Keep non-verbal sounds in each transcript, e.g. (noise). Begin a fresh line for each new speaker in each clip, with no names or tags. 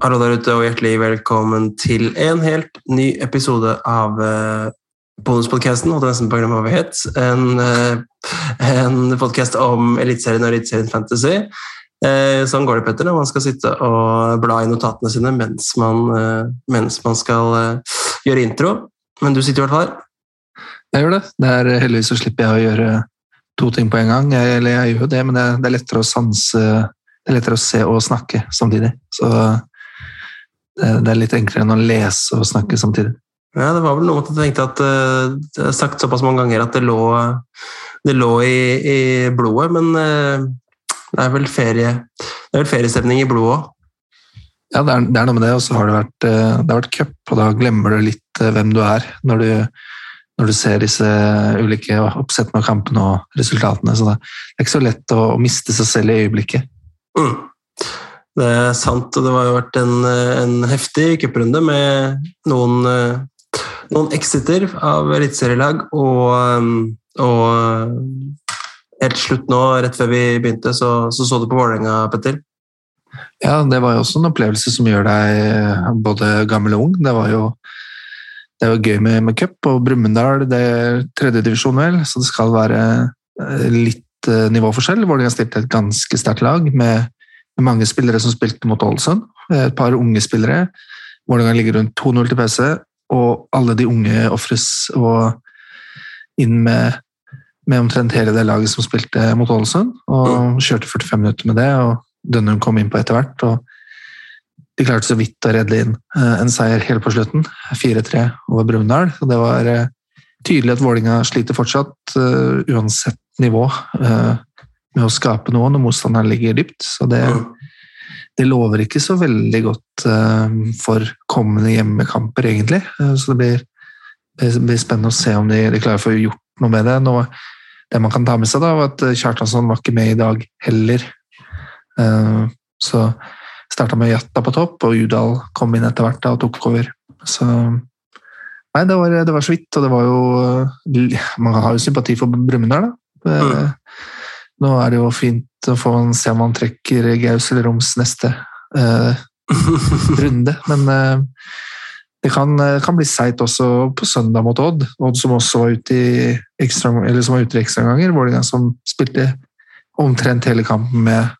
Hallo der ute, og hjertelig velkommen til en helt ny episode av uh, bonuspodkasten. Holdt nesten på å glemme hva vi het. En, uh, en podkast om Eliteserien og Eliteserien Fantasy. Uh, sånn går det, Petter, når man skal sitte og bla i notatene sine mens man, mens man skal gjøre intro. Men du sitter i hvert fall her.
Jeg gjør det. Det er Heldigvis så slipper jeg å gjøre to ting på en gang. Jeg, eller jeg gjør jo det, men det, det er lettere å sanse det er lettere å se og snakke samtidig. Så det er litt enklere enn å lese og snakke samtidig.
Ja, det var vel noe at jeg tenkte at Det er sagt såpass mange ganger at det lå, det lå i, i, blodet, men uh, det er vel ferie Det er vel feriestemning i blodet òg?
Ja, det er, det er, noe med det. Og så har det vært, uh, det har vært cup, og da glemmer du litt hvem du er når du, når du ser disse ulike oppsettene av kampene og resultatene. Så det er ikke så lett å, å miste seg selv i øyeblikket. Mm.
Det er sant, og det har jo vært en, en heftig cuprunde med noen, noen exiter av eliteserielag, og, og helt slutt nå, rett før vi begynte, så så, så du på Vålerenga, Petter?
Ja, det var jo også en opplevelse som gjør deg både gammel og ung. Det var jo det var gøy med, med cup, og Brumunddal det er tredjedivisjon, vel, så det skal være litt nivåforskjell. Vålerenga stilte et ganske sterkt lag med mange spillere som spilte mot Ålesund. Et par unge spillere. Vålerenga ligger rundt 2-0 til pause, og alle de unge ofres inn med, med, omtrent hele det laget som spilte mot Ålesund. Og mm. kjørte 45 minutter med det, og Dønnum kom inn på etter hvert. og De klarte så vidt å redde inn eh, en seier helt på slutten. 4-3 over Brumunddal. Det var eh, tydelig at Vålinga sliter fortsatt, uh, uansett nivå. Med å skape noe når motstanderen ligger dypt. Så det, det lover ikke så veldig godt uh, for kommende hjemmekamper, egentlig. Uh, så det blir, det blir, spennende å se om de, de, klarer å få gjort noe med det. Nå, det man kan ta med seg, da, var at Kjartansson var ikke med i dag heller. Så starta med Jatta på topp, og Udal kom inn etter hvert da, og tok over. Så Nei, det var, det var, så vidt, og det var jo (laughs) Man har jo sympati for Brumunddal, da. Mm. Nå er det jo fint å få se om han trekker Gaus eller Roms neste uh, (laughs) runde, men uh, det kan, eh, kan bli seigt også på søndag mot Odd. Odd som også var ute i ekstra, eller som var ute i ekstraomganger. Vålerenga som spilte omtrent hele kampen med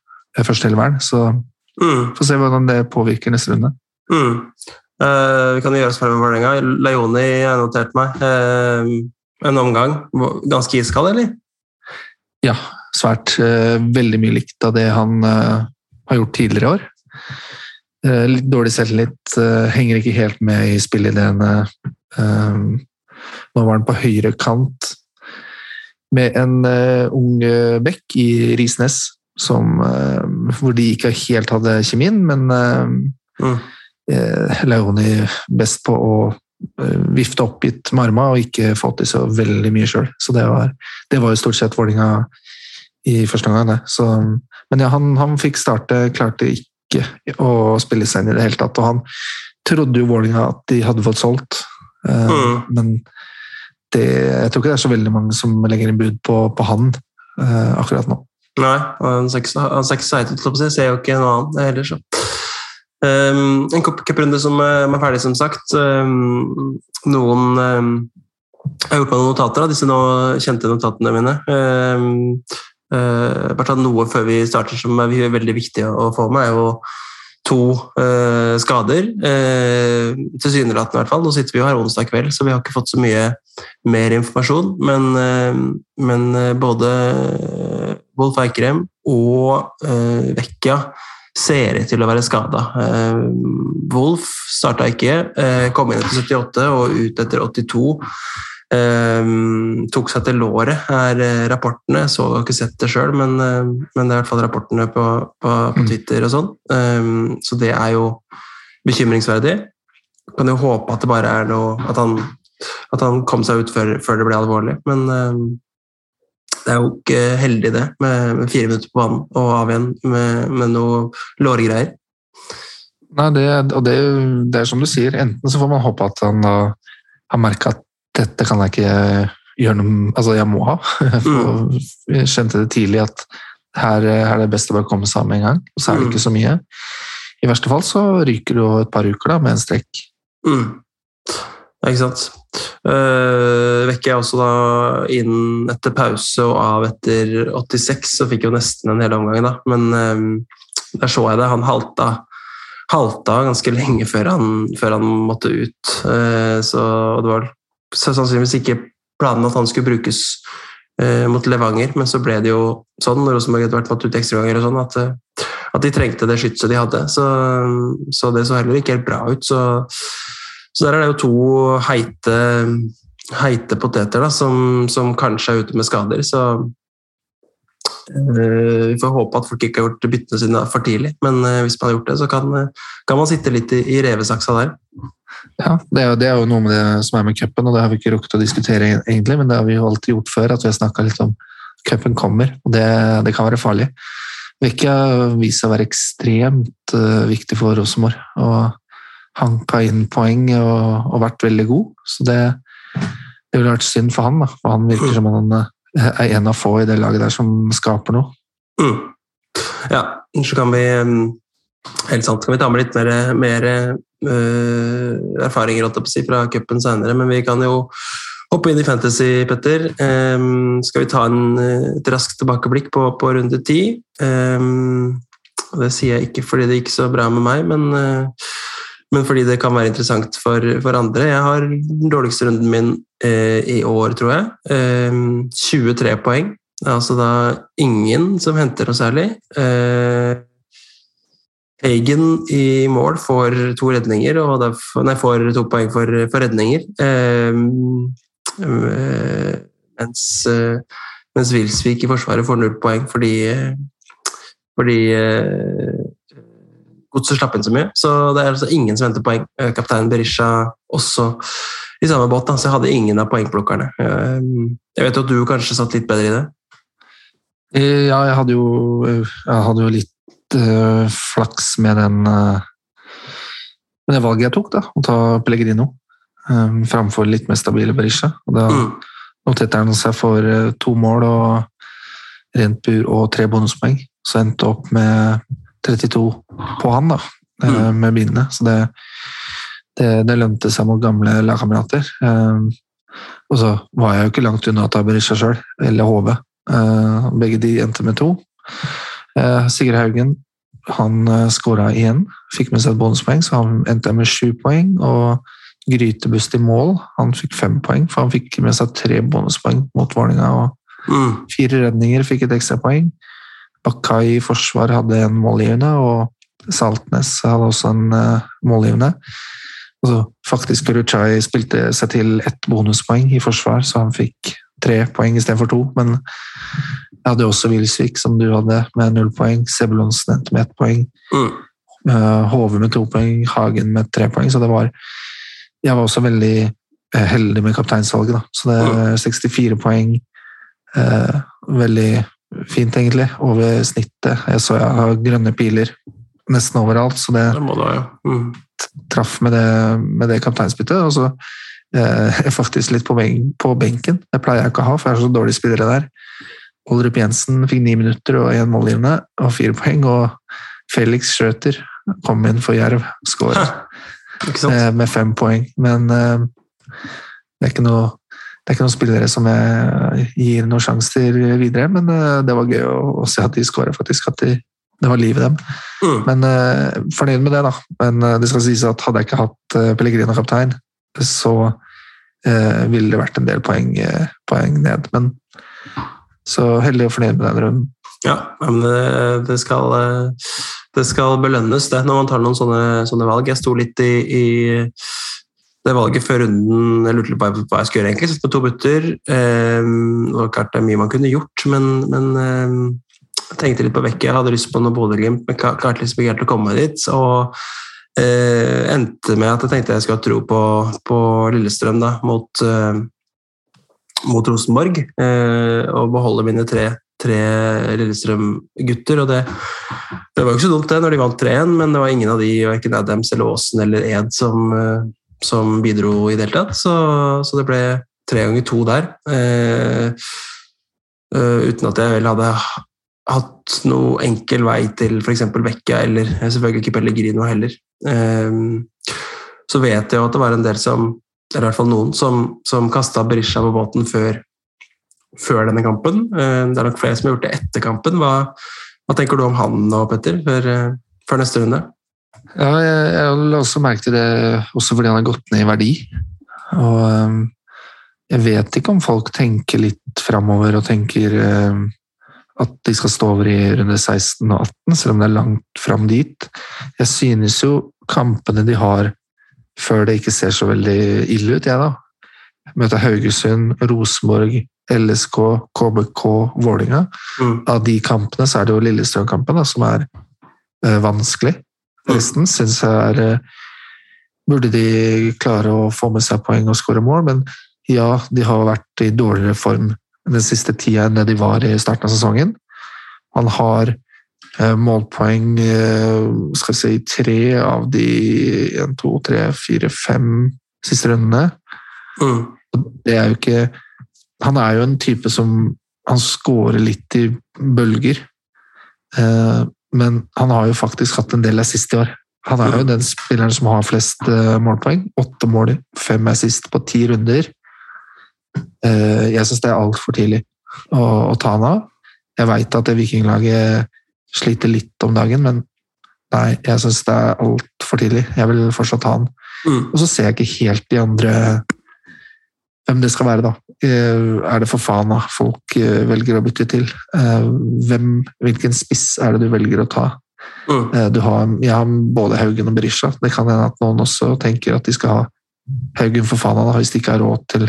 førsteelveren. Så mm. får se hvordan det påvirker neste runde.
Mm. Uh, vi kan gjøre oss ferdig med Vålerenga. Leoni har notert meg. Uh, en omgang. Ganske iskald, eller?
Ja, svært eh, veldig mye likt av det han eh, har gjort tidligere i år. Eh, litt dårlig selvtillit, henger ikke helt med i spilleideene. Nå var han på høyre kant med en ung bekk i Risnes, som, hvor de ikke helt hadde kjemien, men mm. Leoni best på å vifte oppgitt med armene og ikke få til så veldig mye sjøl. Så det var, det var jo stort sett Vålinga i første omgang. Så, men ja, han, han, fikk starte, klarte ikke å spille seg inn i det hele tatt. Og han trodde jo Vålinga at de hadde fått solgt, uh, mm. men det, jeg tror ikke det er så veldig mange som legger inn bud på, på han uh, akkurat nå.
Nei, han ser ikke så heit ut, ser jo ikke noe annet heller, så. Um, en cuprunde som er ferdig, som sagt. Um, noen um, Jeg har gjort meg noen notater av disse nå kjente notatene mine. Um, bare ta noe før vi starter som er veldig viktig å få med, er jo to uh, skader. Uh, Tilsynelatende, i hvert fall. Nå sitter vi jo her onsdag kveld, så vi har ikke fått så mye mer informasjon. Men, uh, men både Wolf Eikrem og uh, Vecchia ser ut til å være skada. Wolf starta ikke, kom inn etter 78 og ut etter 82. Um, tok seg til låret, er uh, rapportene. Jeg så har ikke sett det sjøl, men, uh, men, det er i hvert fall rapportene på, på, på mm. Twitter og sånn. Um, så det er jo bekymringsverdig. Kan jo håpe at det bare er noe At han, at han kom seg ut før, før det ble alvorlig. Men um, det er jo ikke heldig, det, med, med fire minutter på banen og av igjen med, med noe lårgreier.
Nei, det, og det, det, er som du sier, enten så får man håpe at han har merka at dette kan jeg ikke gjøre noe Altså, jeg må ha. (laughs) For jeg skjønte det tidlig at her, her er det best å bare komme sammen med en gang. Og så er det mm. ikke så mye. i verste fall så ryker du et par uker da, med en strekk.
Mm. Ikke sant. Uh, vekker jeg også da inn etter pause og av etter 86, så fikk jeg jo nesten en hel omgang, da. Men uh, der så jeg det. Han halta, halta ganske lenge før han, før han måtte ut. Uh, så det var sannsynligvis ikke planen at han skulle brukes mot Levanger, men så ble det jo sånn når Rosenborg etter hvert måtte ut ekstraganger og sånn, at, at de trengte det skytset de hadde. Så, så det så heller ikke helt bra ut. så så der er det jo to heite, heite poteter da, som, som, kanskje er ute med skader. Så vi får håpe at folk ikke har gjort byttene sine for tidlig. Men uh, hvis man har gjort det, så kan, kan man sitte litt i, revesaksa der.
Ja, det er, det er, jo noe med det som er med cupen, og det har vi ikke rukket å diskutere egentlig, men det har vi jo alltid gjort før, at vi har snakka litt om cupen kommer, og det, det, kan være farlig. Vekka viser seg å være ekstremt viktig for Rosenborg. og hanka inn poeng og, og, vært veldig god. Så det, det ville vært synd for han. Da. For han virker som han eh, er en av få i det laget der som skaper noe.
Mm. Ja, så kan vi mm, helt sant, kan vi ta med litt mer, mer uh, erfaringer si, fra cupen senere, men vi kan jo hoppe inn i Fantasy, Petter. Um, skal vi ta en, et raskt tilbakeblikk på, på runde ti? Um, det sier jeg ikke fordi det gikk så bra med meg, men uh, men fordi det kan være interessant for, for andre. Jeg har den dårligste runden min eh, i år, tror jeg. Eh, 23 poeng. Det er altså da ingen som henter noe særlig. Eh, Hagen i mål får to redninger, og derfor, nei, får to poeng for, for redninger. Eh, eh, mens, eh, mens Wilsvik i Forsvaret får null poeng fordi, fordi Godset slapp inn så mye, så det er altså ingen som venter poeng. Eh, kaptein Berisha også i samme båt, da, så jeg hadde ingen av poengplukkerne. Eh, jeg vet jo at du kanskje satt litt bedre i det?
Eh, ja, jeg hadde jo, jeg hadde jo litt uh, flaks med den uh, med det valget jeg tok, da, å ta Pellegrino um, framfor litt mer stabile Berisha. Og da mm. noterte han seg for uh, to mål og rent bur og tre bonuspoeng, så endte opp med 32 på han, da, eh, mm. med bindene. Så det, det, det, lønte seg mot gamle lagkamerater. Um, og så var jeg jo ikke langt unna å ta Berisha sjøl, eller HV. Uh, begge de endte med to. Sigurd Haugen han skåra igjen, fikk med seg et bonuspoeng, så han endte med sju poeng. Og Grytebust i mål, han fikk fem poeng, for han fikk med seg tre bonuspoeng mot Vålerenga. Og mm. fire redninger fikk et ekstrapoeng. Bakai i forsvar hadde en målgivende, og Saltnes hadde også en uh, målgivende. Altså, faktisk Ruchai spilte seg til ett bonuspoeng i forsvar, så han fikk tre poeng istedenfor to. Men jeg hadde også Wilsvik, som du hadde, med null poeng. Sebulonsen endte med ett poeng. Mm. Uh, Hove med to poeng, Hagen med tre poeng. Så det var Jeg var også veldig uh, heldig med kapteinsvalget, da. Så det er 64 mm. poeng. Veldig fint, egentlig. Over snittet. Jeg så jeg har grønne piler nesten overalt, så det,
det da, ja. mm.
traff med det, med det kapteinsbyttet. Og så eh, (laughs) er faktisk litt på, ben, på, benken. Det pleier jeg ikke å ha, for jeg er så dårlig spillere der. Olrup Jensen fikk ni minutter og én målgivende og fire poeng. Og Felix Schrøter kom inn for Jerv, skåret (laughs) eh, med fem poeng. Men eh, det er ikke noe det er ikke noen spillere som gir noen sjanser videre, men eh, det var gøy å, se at de skåra, faktisk. At de, det var liv i dem. Mm. Men uh, fornøyd med det, da. Men uh, det skal sies at hadde jeg ikke hatt uh, Pellegrino kaptein, så uh, ville det vært en del poeng, poeng ned. Men så heldig og fornøyd med den runden.
Ja, men det, det, skal, det skal belønnes, det, når man tar noen sånne, sånne valg. Jeg sto litt i, i det valget før runden Jeg lurte på hva jeg skulle gjøre, egentlig. Sette på to butter. Um, det var klart det er mye man kunne gjort, men, men um, jeg tenkte litt på Vekke. Jeg hadde lyst på noe Bodø-Glimt, men klarte liksom ikke helt å komme dit. Og uh, endte med at jeg tenkte jeg skulle ha tro på, på Lillestrøm da, mot, uh, mot Rosenborg. Uh, og beholde mine tre, tre Lillestrøm-gutter. Og det, det, var jo ikke så dumt det når de vant 3-1, men det var ingen av de, verken Adams eller Aasen eller Ed, som som bidro i det hele tatt. Så, så, det ble tre ganger to der. Eh, uh, uten at jeg vel hadde hatt noe enkel vei til f.eks. Vecchia, eller selvfølgelig ikke Pellegrino heller. Eh, så vet jeg jo at det var en del som, eller i hvert fall noen, som, som kasta Berisha på båten før, før denne kampen. Eh, det er nok flere som har gjort det etter kampen. Hva, hva tenker du om han nå, Petter, før, uh, før neste runde?
Ja, jeg, jeg la også merke til det også fordi han har gått ned i verdi. Og um, jeg vet ikke om folk tenker litt framover og tenker um, at de skal stå over i runde 16 og 18, selv om det er langt fram dit. Jeg synes jo kampene de har før det ikke ser så veldig ille ut, jeg, da. Møter Haugesund, Rosenborg, LSK, KBK, Vålinga. Mm. Av de kampene så er det jo Lillestrøm-kampen som er uh, vanskelig. Resten syns jeg er uh, Burde de klare å få med seg poeng og skåre mål, men ja, de har vært i dårligere form den siste tida enn det de var i starten av sesongen. Han har eh, målpoeng eh, skal vi si, tre av de én, to, tre, fire, fem siste rundene. Mm. Det er jo ikke Han er jo en type som Han scorer litt i bølger. Eh, men han har jo faktisk hatt en del assist i år. Han er jo den spilleren som har flest målpoeng. Åtte mål, fem assist på ti runder. Eh, jeg syns det er altfor tidlig å, å, ta han av. Jeg veit at det vikinglaget sliter litt om dagen, men nei, jeg syns det er altfor tidlig. Jeg vil fortsatt ha han. Mm. Og så ser jeg ikke helt de andre hvem det skal være, da. Eh, er det for faen da folk eh, velger å bytte til? Hvem, hvilken spiss er det du velger å ta? Mm. Du har, jeg har både Haugen og Berisha. Det kan hende at noen også tenker at de skal ha Haugen for faen da, hvis de ikke har råd til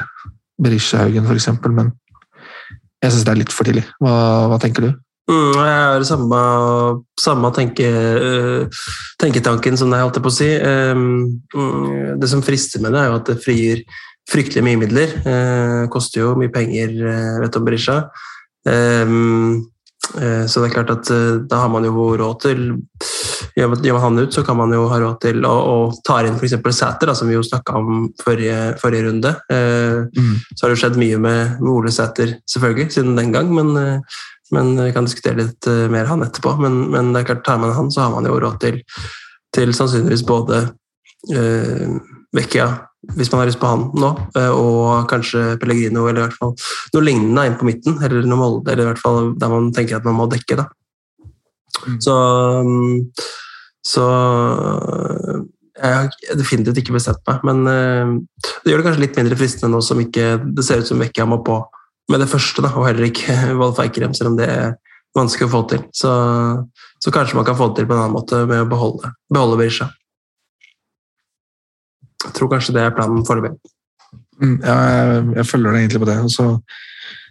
Berisha-Haugen f.eks., men jeg syns det er litt for tidlig. Hva, hva tenker du?
Mm, jeg har samme, samme tenke, uh, tenketanken som deg, holdt jeg på å si. Um, det som frister med det, er jo at det frigjør fryktelig mye midler. Eh, koster jo mye penger, uh, vet du om Berisha. Um, Eh, så det er klart at eh, da har man jo råd til Gjør man han ut, så kan man jo ha råd til å, å ta inn f.eks. Sæter, som vi jo snakka om forrige, forrige runde. Eh, mm. Så har det skjedd mye med, med Ole Sæter, selvfølgelig, siden den gang. Men, men vi kan diskutere litt mer han etterpå. Men, men, det er klart, tar man han, så har man jo råd til, til sannsynligvis både eh, Vecchia, hvis man har lyst på han nå, eh, og kanskje Pellegrino, eller i hvert fall noe lignende inn på midten, eller noe Molde, eller i hvert fall der man tenker at man må dekke. da. Mm. Så, mm, så jeg har definitivt ikke bestemt meg, men eh, det gjør det kanskje litt mindre fristende nå som ikke det ser ut som Vecchia må på med det første, da, og heller ikke (laughs) Wolf Eikrem, selv om det er vanskelig å få til. Så, så, kanskje man kan få det til på en annen måte med å beholde, beholde Berisha. Jeg tror kanskje det er planen foreløpig.
Mm, ja, jeg, jeg, følger deg egentlig på det. Altså,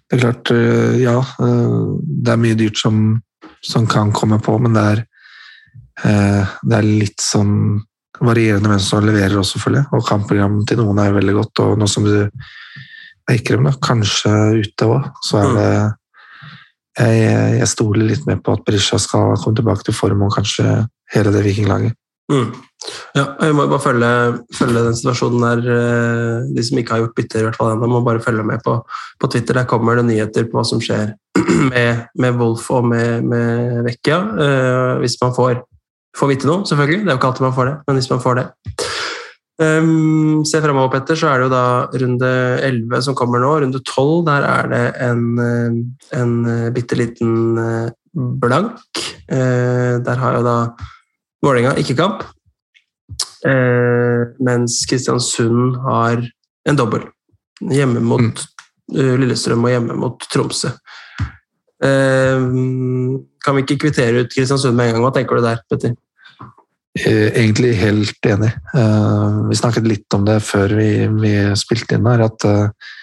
det er klart, eh, ja. Eh, det er mye dyrt som, som kan komme på, men det er, eh, det er litt sånn varierende hvem som leverer også, selvfølgelig. Og kampprogram til noen er veldig godt, og nå som du Eikrem da, kanskje ute òg, så er mm. det jeg, jeg, stoler litt mer på at Berisha skal komme tilbake til form og kanskje hele det vikinglaget.
Mm. Ja, jeg må bare følge, følge, den situasjonen der. Eh, de som ikke har gjort bytter, i hvert fall ennå, må bare følge med på, på, Twitter. Der kommer det nyheter på hva som skjer (clears throat) med, med Wolf og med, med Vecchia. Uh, hvis man får, får, vite noe, selvfølgelig. Det er jo ikke alltid man får det, men hvis man får det. Um, se fremover, Petter, så er det jo da runde 11 som kommer nå. Runde 12, der er det en, en bitte liten blank. Uh, der har jo da Vålerenga ikke kamp. Eh, mens Kristiansund har en dobbel. Hjemme mot mm. uh, Lillestrøm og hjemme mot Tromsø. Eh, kan vi ikke kvittere ut Kristiansund med en gang? Hva tenker du der, Petter?
Eh, egentlig helt enig. Uh, vi snakket litt om det før vi, vi spilte inn her, at uh,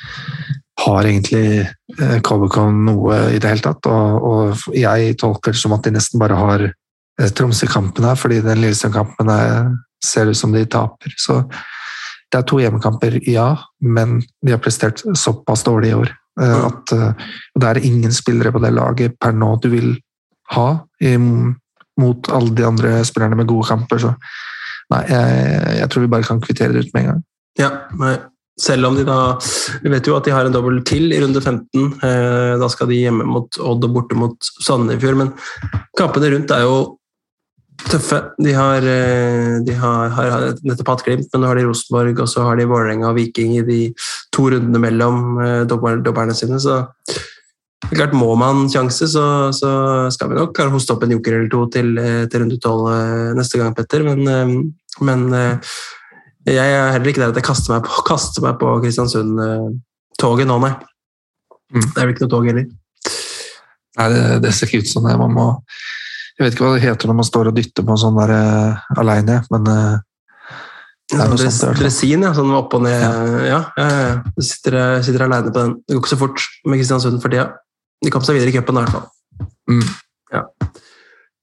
har egentlig KBK noe i det hele tatt? Og, og jeg tolker det som at de nesten bare har Eh, Tromsø-kampen her, fordi den Lillestrøm-kampen ser ut som de taper. Så det er to hjemmekamper, ja, men de har prestert såpass dårlig i år eh, at uh, det er ingen spillere på det laget per nå du vil ha mot alle de andre spillerne med gode kamper. Så nei, jeg, jeg, tror vi bare kan kvittere det ut med en gang.
Ja, nei, Selv om de da Vi vet jo at de har en dobbel til i runde 15. Eh, da skal de hjemme mot Odd og borte mot Sandefjord, men kampene rundt er jo tøffe. De har, eh, de har, har nettopp hatt Glimt, men nå har de Rosenborg, og så har de Vålerenga og Viking i de to rundene mellom eh, dobberne sine. så klart Må man sjanse, så, så skal vi nok hoste opp en joker eller to til, til runde tolv neste gang, Petter. Men, men jeg er heller ikke der at jeg kaster meg på, (laughs) kaster meg på Kristiansund-toget nå, nei. Mm. Det er vel ikke noe tog heller.
Nei, det, det, ser ikke ut som det. Man må Jeg vet ikke hva det heter når man står og dytter på sånn der uh, aleine, men uh,
det er noe Dres, sånt. Dresin, ja. Sånn opp og ned. Ja, ja. ja, ja. Du sitter, sitter aleine på den. Det går ikke så fort med Kristiansund for tida. De kom seg videre i cupen i hvert fall. Mm. Ja.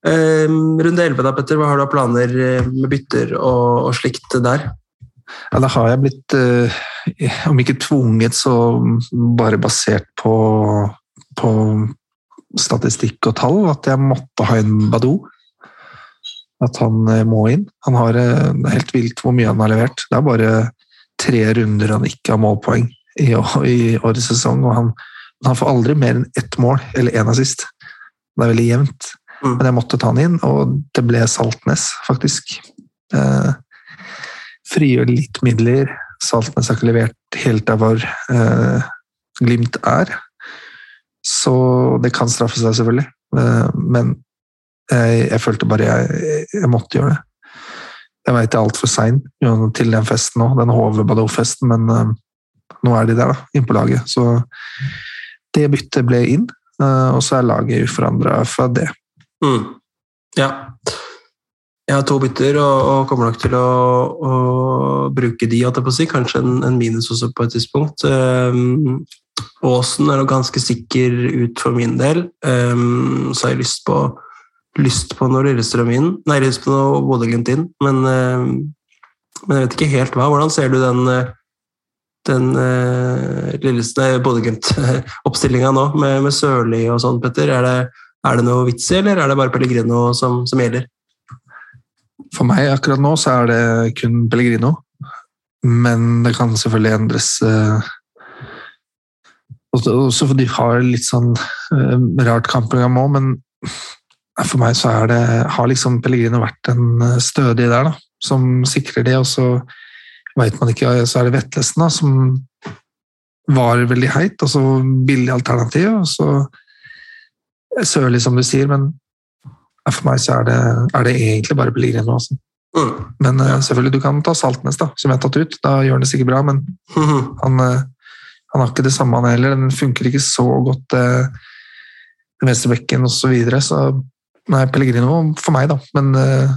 Um, runde 11 da, Petter. Hva har du av planer med bytter og, og slikt der?
Ja, da har jeg blitt, eh, om ikke tvunget, så bare basert på, på statistikk og tall, at jeg måtte ha en Badou. At han eh, må inn. Han har eh, det er helt vilt hvor mye han har levert. Det er bare tre runder han ikke har målpoeng i, i årets sesong. og han, han, får aldri mer enn ett mål, eller én assist. Det er veldig jevnt. Mm. Men jeg måtte ta han inn, og det ble Saltnes, faktisk. Eh, frigjør litt midler. Saltnes har ikke levert helt der hvor eh, Glimt er. Så det kan straffe seg, selvfølgelig. Eh, men jeg, jeg, følte bare jeg, jeg, måtte gjøre det. Jeg veit jeg er altfor sein til den festen nå, den HV-Badou-festen, men eh, nå er de der, da, inn på laget. Så det byttet ble inn, eh, og så er laget uforandra fra det.
Mm. Ja. Jeg har to bytter og, og kommer nok til å, å bruke de, på si. kanskje en, en, minus også på et tidspunkt. Um, Åsen er nok ganske sikker ut for min del. Um, så har jeg lyst på, lyst på noe Lillestrøm inn, nei, lyst på noe Bodø-Glimt inn, men, uh, men, jeg vet ikke helt hva. Hvordan ser du den, den uh, Bodø-Glimt-oppstillinga nå, med, med Sørli og sånn, Petter? Er det, er det noe vits i, eller er det bare Pellegrino som, som gjelder?
For meg akkurat nå så er det kun Pellegrino, men det kan selvfølgelig endres. Eh, også for de har litt sånn eh, rart kampprogram òg, men for meg så er det, har liksom Pellegrino vært en eh, stødig der, da, som sikrer det. Og så veit man ikke, så er det Vetlesen da, som var veldig heit, og så billig alternativ. og så Sørlig, som du sier, men for meg så er det, er det egentlig bare Pellegrino. Altså. Mm. Men uh, selvfølgelig, du kan ta Saltnes, da, som jeg har tatt ut. Da gjør han det sikkert bra, men mm. (laughs) han, uh, han, har ikke det samme, han heller. Den funker ikke så godt, eh, venstrebekken osv. Så, videre, så nei, Pellegrino for meg, da. Men eh,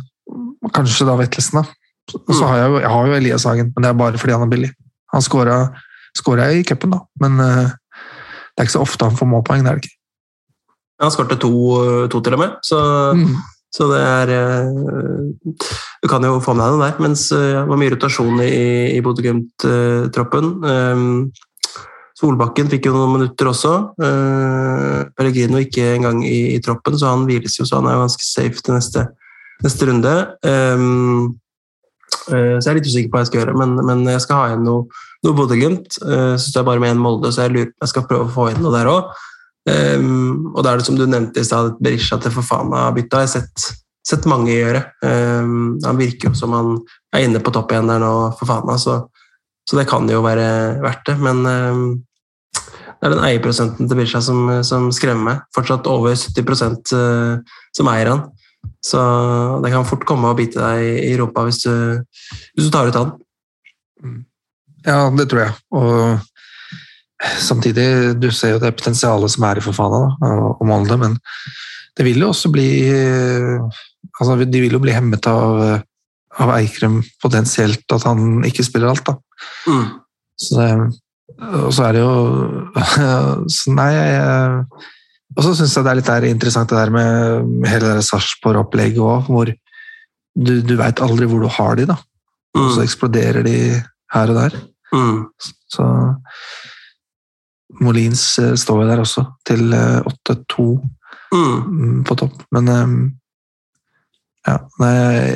kanskje da Vettelsen, da. Så, mm. så har jeg, jeg har jo Elias Hagen, men det er bare fordi han er billig. Han skåra i cupen, da, men det er ikke så ofte han får målpoeng. det er det ikke.
Han skåret to, to, til og med, så, mm. så, det er eh, Du kan jo få med deg det der. Mens eh, det var mye rotasjon i, i Bodø-Glimt-troppen. Eh, Solbakken fikk jo noen minutter også. Pellegrino ikke engang i, i troppen, så han hviles jo, så han er jo ganske safe til neste, neste runde. Så jeg er litt usikker på hva jeg skal gjøre, men, men jeg skal ha igjen noe, noe Bodø-Glimt. Så står jeg bare med en Molde, så jeg lurer på jeg skal prøve å få inn noe der òg. Um, og da er det som du nevnte i stad, Berisha til Fofana-bytta har jeg sett, sett, mange gjøre. Um, han virker jo som han er inne på topp igjen der nå, Fofana, så, så det kan jo være verdt det. Men um, det er den eierprosenten til Bisha som, som, skremmer meg. Fortsatt over 70 uh, eh, som eier han. Så det kan fort komme og bite deg i rumpa hvis du, hvis du tar ut han.
Ja, det tror jeg. Og Samtidig, du ser jo det potensialet som er i Fofana og Molde, men det vil jo også bli altså De vil jo bli hemmet av, av Eikrem potensielt, at han ikke spiller alt, da. Mm. Så det, og så er det jo (laughs) så Nei, jeg, Og så syns jeg det er litt der interessant det der med, hele det Sarpsborg-opplegget òg, hvor du, du veit aldri hvor du har de, da. Og så mm. eksploderer de her og der. Mm. Så Molins eh, står jo der også, til 8-2 eh, mm. på topp. Men um, Ja, nei,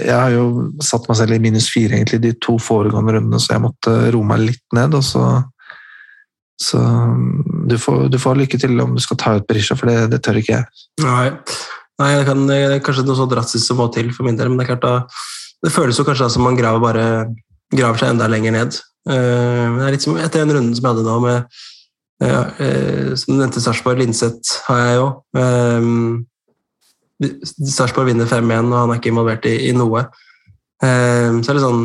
jeg har jo satt meg selv i minus fire egentlig de to foregående rundene, så jeg måtte roe meg litt ned. og så så du får, du får, lykke til om du skal ta ut Berisha, for det, det tør ikke jeg.
Nei, Nei det, kan, det er kanskje noe så drastisk som må til for min del, men det, er klart da, det føles jo kanskje som man graver, bare, graver seg enda lenger ned. Uh, det er litt som etter den runden som jeg hadde nå med ja, uh, Som du nevnte, Sarpsborg Linseth har jeg jo. Uh, Sarpsborg vinner 5-1, og han er ikke involvert i, i noe. så er det sånn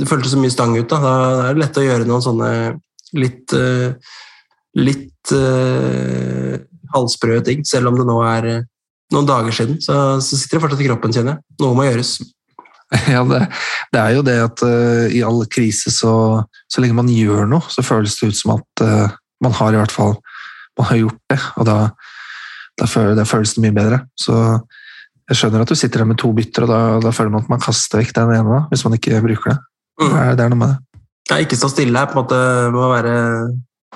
Det føltes så mye stang ut. Da. da er det lett å gjøre noen sånne litt uh, litt uh, halvsprø ting, selv om det nå er uh, noen dager siden. Så, så, sitter det fortsatt i kroppen, kjenner jeg. Noe må gjøres. (laughs)
Ja, det, det er jo det at uh, i all krise, så, så, lenge man gjør noe, så føles det ut som at man har i hvert fall man har gjort det, og da, da, føles, det føles det mye bedre. Så jeg skjønner at du sitter der med to bytter, og da, da føler man at man kaster vekk den ene hvis man ikke bruker det. Mm. Det, er, det er noe med det.
Ja, ikke stå stille her, på en måte må være,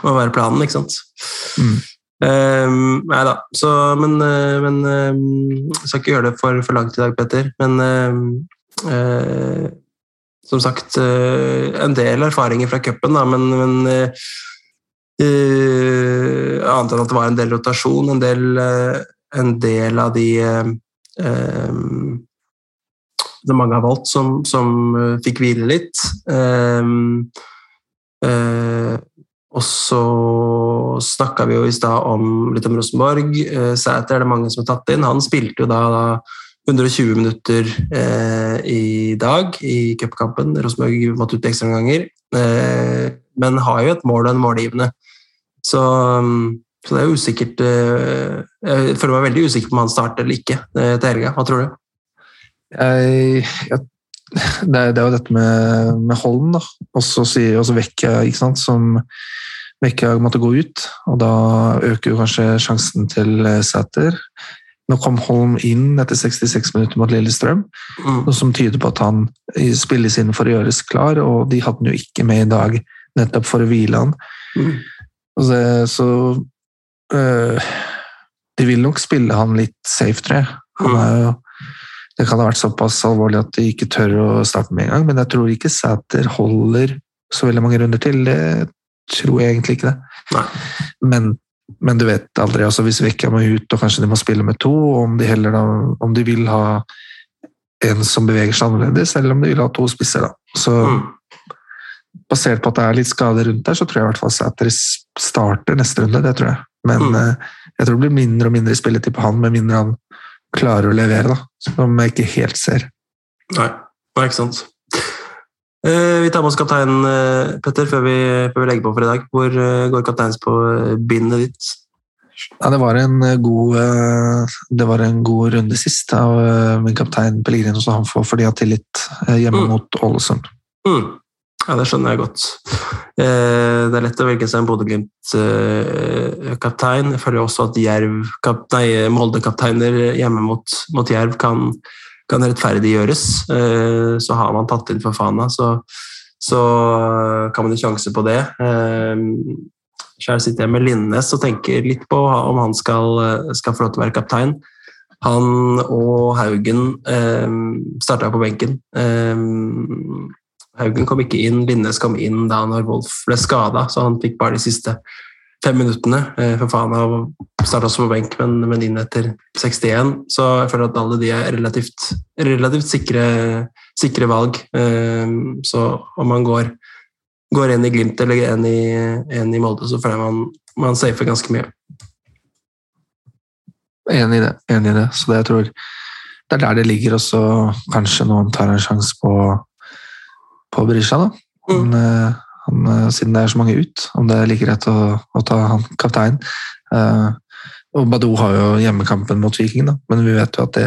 må være planen, ikke sant. Mm. Um, nei da, så Men, eh, men um, jeg skal ikke gjøre det for, for langt i dag, Petter. Men um, uh, som sagt, uh, en del erfaringer fra cupen, da, men, men uh, annet enn at det var en del rotasjon, en del, en del av de det mange har valgt, som, som uh, fikk hvile litt. Um, uh, og så snakka vi jo i stad om, litt om Rosenborg. Uh, Sæter er det mange som har tatt inn. Han spilte jo da, da 120 minutter eh, i dag i cupkampen. Rosenborg måtte ut ekstraomganger. Eh, men har jo et mål og en målgivende. Så, um, så, det er usikkert eh, Jeg føler meg veldig usikker på om han starter eller ikke til helga. Hva tror du?
jeg, jeg det, er, det, er, jo dette med, med Holm, da. Og så sier også Vekka, ikke sant, som Vekka måtte gå ut. Og da øker jo kanskje sjansen til eh, Sæter. Nå kom Holm inn etter 66 minutter mot Lillestrøm, mm. noe som tyder på at han spilles inn for å gjøres klar, og de hadde han jo ikke med i dag nettopp for å hvile han. Mm. Så, så øh, de vil nok spille han litt safe, tror jeg. Mm. jo det kan ha vært såpass alvorlig at de ikke tør å starte med en gang, men jeg tror ikke Sæter holder så veldig mange runder til. Det tror jeg egentlig ikke det. Men, men, du vet aldri. altså Hvis Vekka må ut, og kanskje de må spille med to, om de, heller om de vil ha en som beveger seg annerledes, eller om de vil ha to spisser. da. Så mm. Basert på at det er litt skade rundt der, så tror jeg i hvert fall Sæter starter neste runde. det tror jeg. Men mm. Eh, jeg tror det blir mindre og mindre spilletid på han, med mindre han klarer å levere, da, som jeg ikke helt ser.
Nei, Nei ikke sant. Eh, vi tar med oss kaptein eh, Petter, før vi, før vi, legger på for i dag. Hvor eh, går kapteins på bindet ditt?
Ja, det var en god det var en god runde sist av min kaptein Pellegrino, så han får for de har tillit hjemme mm. mot Ålesund. Mm.
Ja, det skjønner jeg godt. Eh, det er lett å velge seg en Bodø-Glimt-kaptein. Jeg føler også at Molde-kapteiner hjemme mot, mot Jerv kan, kan rettferdiggjøres. Eh, så har man tatt inn Fafana, så, så kan man jo sjanse på det. Eh, Selv sitter jeg med Linnes og tenker litt på om han skal, skal få lov til å være kaptein. Han og Haugen eh, starta på benken. Eh, Haugen kom ikke inn, Linnes kom inn da når Wolf ble skada, så han fikk bare de siste fem minuttene. Eh, for faen av starta også på benk, men, men, inn etter 61. Så jeg føler at alle de er relativt, relativt sikre, sikre, valg. Eh, så om man går, går en i Glimt eller en i, en i Molde, så føler jeg man, man safer ganske mye.
Enig i det. enig i det. Så det, jeg tror det er der det ligger, og så kanskje noen tar en sjanse på på Berisha, da. Han, mm. Eh, han, eh, siden det er så mange ut, om det er like greit å, å ta han kaptein. Uh, og Badou har jo hjemmekampen mot Viking, da. men vi vet jo at det,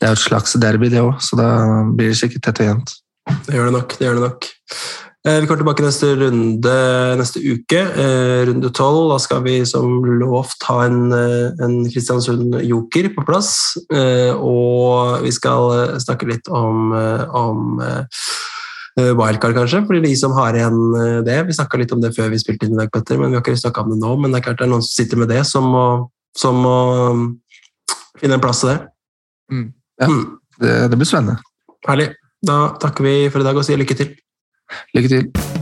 det er et slags derby, det òg, så da blir det sikkert tett og jevnt.
Det gjør det nok. det gjør det nok. Eh, vi kommer tilbake neste runde neste uke, eh, runde tolv. Da skal vi som lovt ha en, en Kristiansund-joker på plass. Eh, og vi skal snakke litt om, om wildcard, kanskje, for de som har igjen eh, det. Vi snakka litt om det før vi spilte inn i dag, Petter, men vi har ikke snakka om det nå. Men det er klart det er noen som sitter med det, som må, som må mm, finne en plass til det.
Mm. Ja. Det, det blir spennende.
Herlig. Da takker vi for i dag og sier lykke til.
Lykke til.